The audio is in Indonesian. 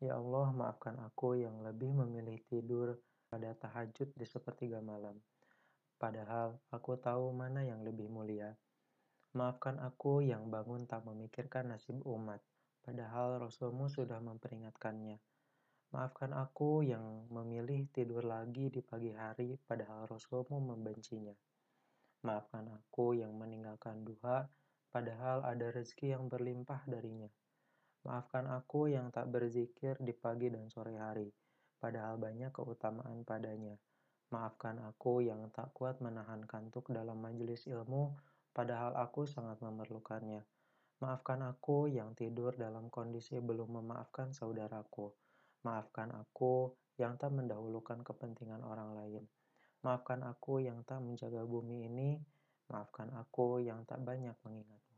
Ya Allah, maafkan aku yang lebih memilih tidur pada tahajud di sepertiga malam. Padahal aku tahu mana yang lebih mulia. Maafkan aku yang bangun tak memikirkan nasib umat, padahal Rasulmu sudah memperingatkannya. Maafkan aku yang memilih tidur lagi di pagi hari, padahal Rasulmu membencinya. Maafkan aku yang meninggalkan duha, padahal ada rezeki yang berlimpah darinya. Maafkan aku yang tak berzikir di pagi dan sore hari, padahal banyak keutamaan padanya. Maafkan aku yang tak kuat menahan kantuk dalam majelis ilmu, padahal aku sangat memerlukannya. Maafkan aku yang tidur dalam kondisi belum memaafkan saudaraku. Maafkan aku yang tak mendahulukan kepentingan orang lain. Maafkan aku yang tak menjaga bumi ini. Maafkan aku yang tak banyak mengingat.